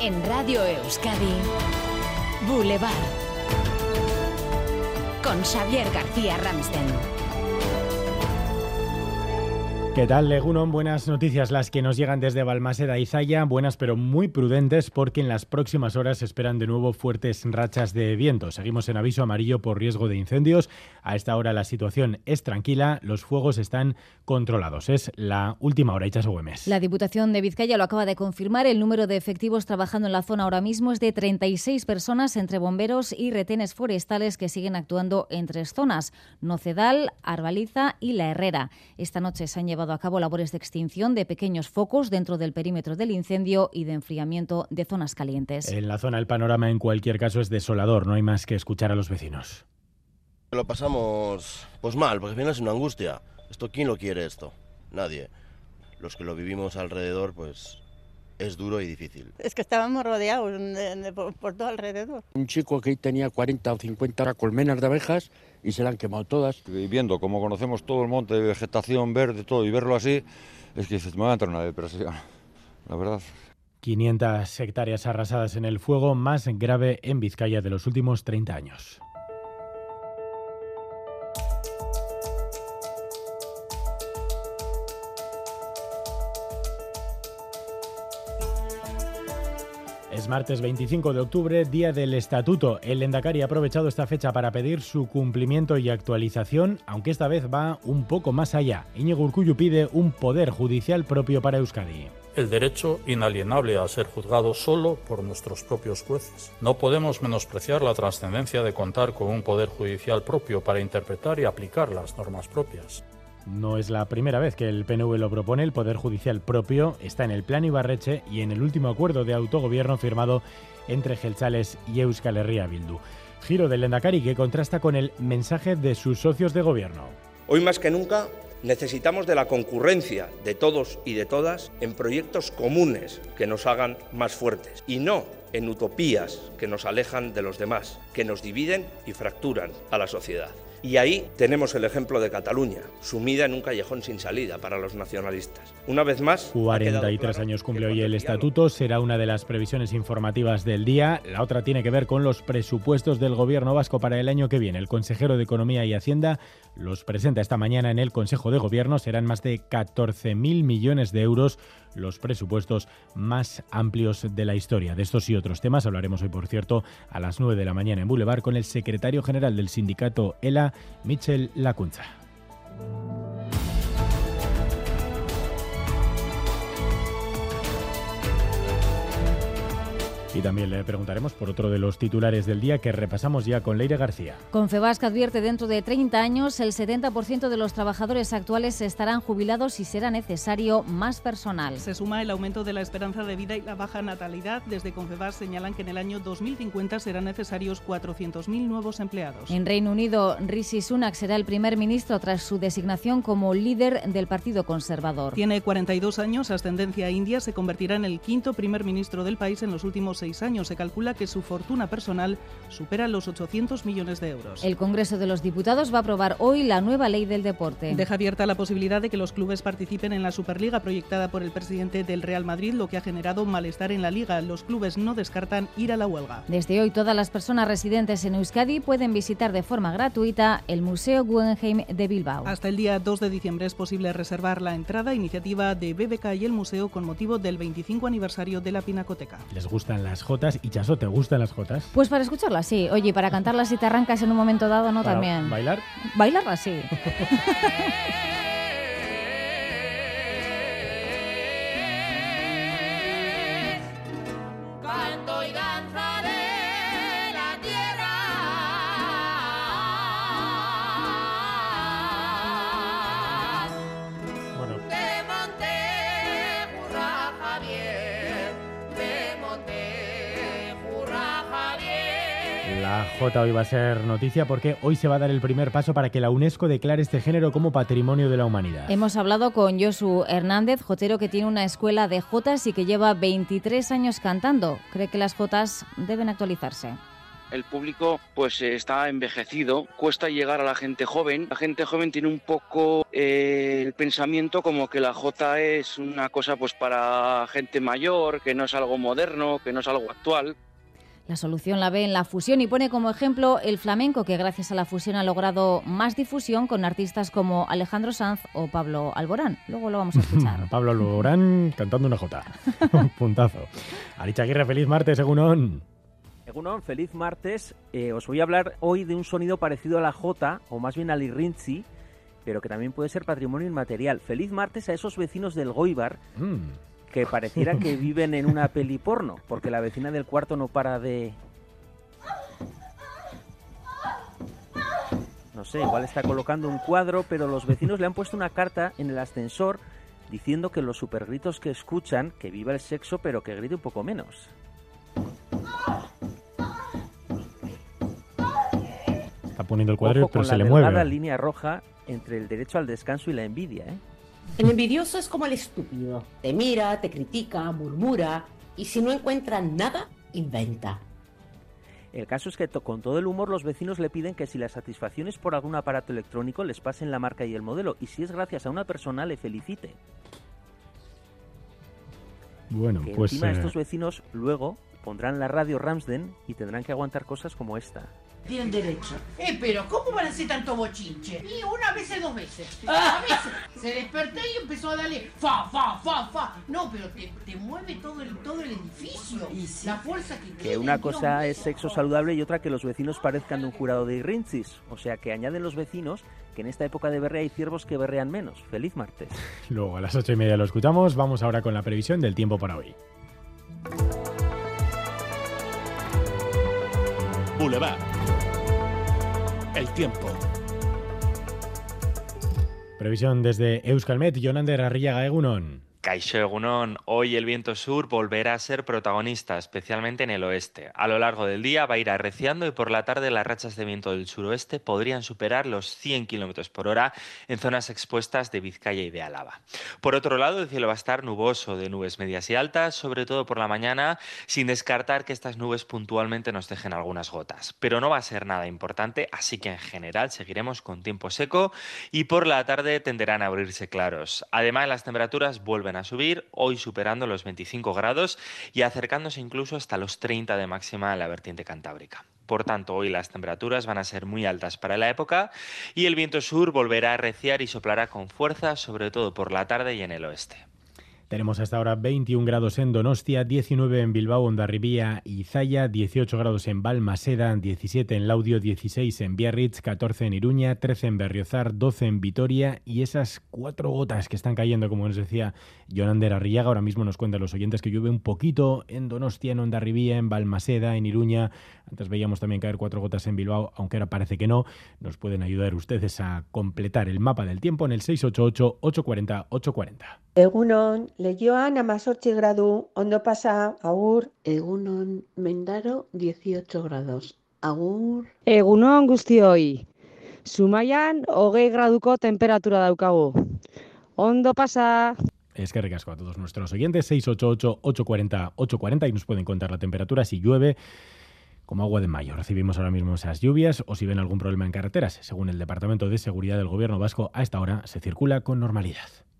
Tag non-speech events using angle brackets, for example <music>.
En Radio Euskadi, Boulevard. Con Xavier García Ramsten. ¿Qué tal, Legunon? Buenas noticias las que nos llegan desde Balmaseda y Zaya, buenas pero muy prudentes porque en las próximas horas se esperan de nuevo fuertes rachas de viento. Seguimos en aviso amarillo por riesgo de incendios. A esta hora la situación es tranquila, los fuegos están controlados. Es la última hora, Ichaso Güemes. La Diputación de Vizcaya lo acaba de confirmar. El número de efectivos trabajando en la zona ahora mismo es de 36 personas entre bomberos y retenes forestales que siguen actuando en tres zonas, Nocedal, Arbaliza y La Herrera. Esta noche se han llevado a cabo labores de extinción de pequeños focos dentro del perímetro del incendio y de enfriamiento de zonas calientes. En la zona el panorama en cualquier caso es desolador, no hay más que escuchar a los vecinos. Lo pasamos pues mal, porque al final es una angustia. ¿Esto quién lo quiere esto? Nadie. Los que lo vivimos alrededor, pues es duro y difícil. Es que estábamos rodeados por, todo alrededor. Un chico que tenía 40 o 50 colmenas de abejas y se la han quemado todas. Y viendo como conocemos todo el monte de vegetación verde, todo, y verlo así, es que me va a entrar una depresión, la verdad. 500 hectáreas arrasadas en el fuego, más grave en Vizcaya de los últimos 30 años. Es martes 25 de octubre, día del Estatuto. El Endacari ha aprovechado esta fecha para pedir su cumplimiento y actualización, aunque esta vez va un poco más allá. Íñigo Urcullu pide un poder judicial propio para Euskadi el derecho inalienable a ser juzgado solo por nuestros propios jueces. No podemos menospreciar la trascendencia de contar con un poder judicial propio para interpretar y aplicar las normas propias. No es la primera vez que el PNV lo propone, el Poder Judicial propio está en el Plan Ibarreche y en el último acuerdo de autogobierno firmado entre Gelchales y Euskal Herria Bildu. Giro del Endacari que contrasta con el mensaje de sus socios de gobierno. Hoy más que nunca necesitamos de la concurrencia de todos y de todas en proyectos comunes que nos hagan más fuertes y no en utopías que nos alejan de los demás, que nos dividen y fracturan a la sociedad. Y ahí tenemos el ejemplo de Cataluña, sumida en un callejón sin salida para los nacionalistas. Una vez más... 43 años cumple hoy el estatuto, será una de las previsiones informativas del día. La otra tiene que ver con los presupuestos del gobierno vasco para el año que viene. El consejero de Economía y Hacienda los presenta esta mañana en el Consejo de Gobierno. Serán más de 14.000 millones de euros los presupuestos más amplios de la historia. De estos y otros temas hablaremos hoy, por cierto, a las 9 de la mañana en Boulevard con el secretario general del sindicato ELA, Michel Lacunza. Y también le preguntaremos por otro de los titulares del día que repasamos ya con Leire García. Confebasc advierte dentro de 30 años el 70% de los trabajadores actuales estarán jubilados y será necesario más personal. Se suma el aumento de la esperanza de vida y la baja natalidad. Desde Confebasc señalan que en el año 2050 serán necesarios 400.000 nuevos empleados. En Reino Unido, Rishi Sunak será el primer ministro tras su designación como líder del Partido Conservador. Tiene 42 años, ascendencia india, se convertirá en el quinto primer ministro del país en los últimos seis años. Se calcula que su fortuna personal supera los 800 millones de euros. El Congreso de los Diputados va a aprobar hoy la nueva ley del deporte. Deja abierta la posibilidad de que los clubes participen en la Superliga proyectada por el presidente del Real Madrid, lo que ha generado malestar en la liga. Los clubes no descartan ir a la huelga. Desde hoy todas las personas residentes en Euskadi pueden visitar de forma gratuita el Museo Guggenheim de Bilbao. Hasta el día 2 de diciembre es posible reservar la entrada, iniciativa de BBK y el museo con motivo del 25 aniversario de la Pinacoteca. ¿Les gustan las jotas. Y Chaso, ¿te gustan las jotas? Pues para escucharlas, sí. Oye, para cantarlas si te arrancas en un momento dado, ¿no? También. ¿Bailar? Bailarlas, sí. <laughs> J hoy va a ser noticia porque hoy se va a dar el primer paso para que la UNESCO declare este género como patrimonio de la humanidad. Hemos hablado con Josu Hernández, jotero que tiene una escuela de jotas y que lleva 23 años cantando. Cree que las jotas deben actualizarse. el público pues está envejecido, cuesta llegar a la gente joven. La gente joven tiene un poco eh, el pensamiento como que la Jota es una cosa pues para gente mayor, que no es algo moderno, que no es algo actual. La solución la ve en la fusión y pone como ejemplo el flamenco, que gracias a la fusión ha logrado más difusión con artistas como Alejandro Sanz o Pablo Alborán. Luego lo vamos a escuchar. <laughs> Pablo Alborán cantando una jota. <laughs> Un puntazo. Aricha Aguirre, feliz martes, Egunon. Egunon, feliz martes. Eh, os voy a hablar hoy de un sonido parecido a la jota, o más bien al irrinzi, pero que también puede ser patrimonio inmaterial. Feliz martes a esos vecinos del Goibar. Mm que <laughs> pareciera que viven en una peli porno, porque la vecina del cuarto no para de... No sé, igual está colocando un cuadro, pero los vecinos le han puesto una carta en el ascensor diciendo que los supergritos que escuchan, que viva el sexo, pero que grite un poco menos. Está poniendo el cuadro, Ojo pero con se la le mueve. delgada línea roja entre el derecho al descanso y la envidia, ¿eh? El envidioso es como el estúpido. Te mira, te critica, murmura y si no encuentra nada, inventa. El caso es que con todo el humor los vecinos le piden que si la satisfacción es por algún aparato electrónico les pasen la marca y el modelo y si es gracias a una persona le felicite. Bueno, Que pues encima eh, estos vecinos luego pondrán la radio Ramsden y tendrán que aguantar cosas como esta. Tienen derecho. Eh, pero ¿cómo van a hacer tanto bochinche? Y una vez, dos veces. <laughs> A veces se despertó y empezó a darle fa, fa, fa, fa. No, pero te, te mueve todo el, todo el edificio. La fuerza que Que tiene, una Dios cosa mío. es sexo saludable y otra que los vecinos parezcan de un jurado de irrinchis. O sea que añaden los vecinos que en esta época de berrea hay ciervos que berrean menos. Feliz martes. <laughs> luego a las ocho y media lo escuchamos. Vamos ahora con la previsión del tiempo para hoy. Boulevard. El tiempo. Previsión desde Euskalmet, Jonander Arriaga Egunon. Caixo Egunon, hoy el viento sur volverá a ser protagonista, especialmente en el oeste. A lo largo del día va a ir arreciando y por la tarde las rachas de viento del suroeste podrían superar los 100 km por hora en zonas expuestas de Vizcaya y de Álava. Por otro lado, el cielo va a estar nuboso de nubes medias y altas, sobre todo por la mañana, sin descartar que estas nubes puntualmente nos dejen algunas gotas. Pero no va a ser nada importante, así que en general seguiremos con tiempo seco y por la tarde tenderán a abrirse claros. Además, las temperaturas vuelven a subir, hoy superando los 25 grados y acercándose incluso hasta los 30 de máxima en la vertiente cantábrica. Por tanto, hoy las temperaturas van a ser muy altas para la época y el viento sur volverá a arreciar y soplará con fuerza, sobre todo por la tarde y en el oeste. Tenemos hasta ahora 21 grados en Donostia, 19 en Bilbao, Ondarribía y Zaya, 18 grados en Balmaseda, 17 en Laudio, 16 en Biarritz, 14 en Iruña, 13 en Berriozar, 12 en Vitoria y esas cuatro gotas que están cayendo, como nos decía Jonander Arriaga, ahora mismo nos cuentan los oyentes que llueve un poquito en Donostia, en Ondarribía, en Balmaseda, en Iruña. Antes veíamos también caer cuatro gotas en Bilbao, aunque ahora parece que no. Nos pueden ayudar ustedes a completar el mapa del tiempo en el 688-840-840. Egunon, leioan amazortzi gradu, ondo pasa, agur. Egunon, Mendaro 18 grados. Agur. Egunon guztioi. Zumaian hogei graduko temperatura daukagu. Ondo pasa. Es que recasco a todos nuestros oyentes, 688-840-840 y nos pueden contar la temperatura si llueve como agua de mayo. Recibimos ahora mismo esas lluvias o si ven algún problema en carreteras. Según el Departamento de Seguridad del Gobierno Vasco, a esta hora se circula con normalidad.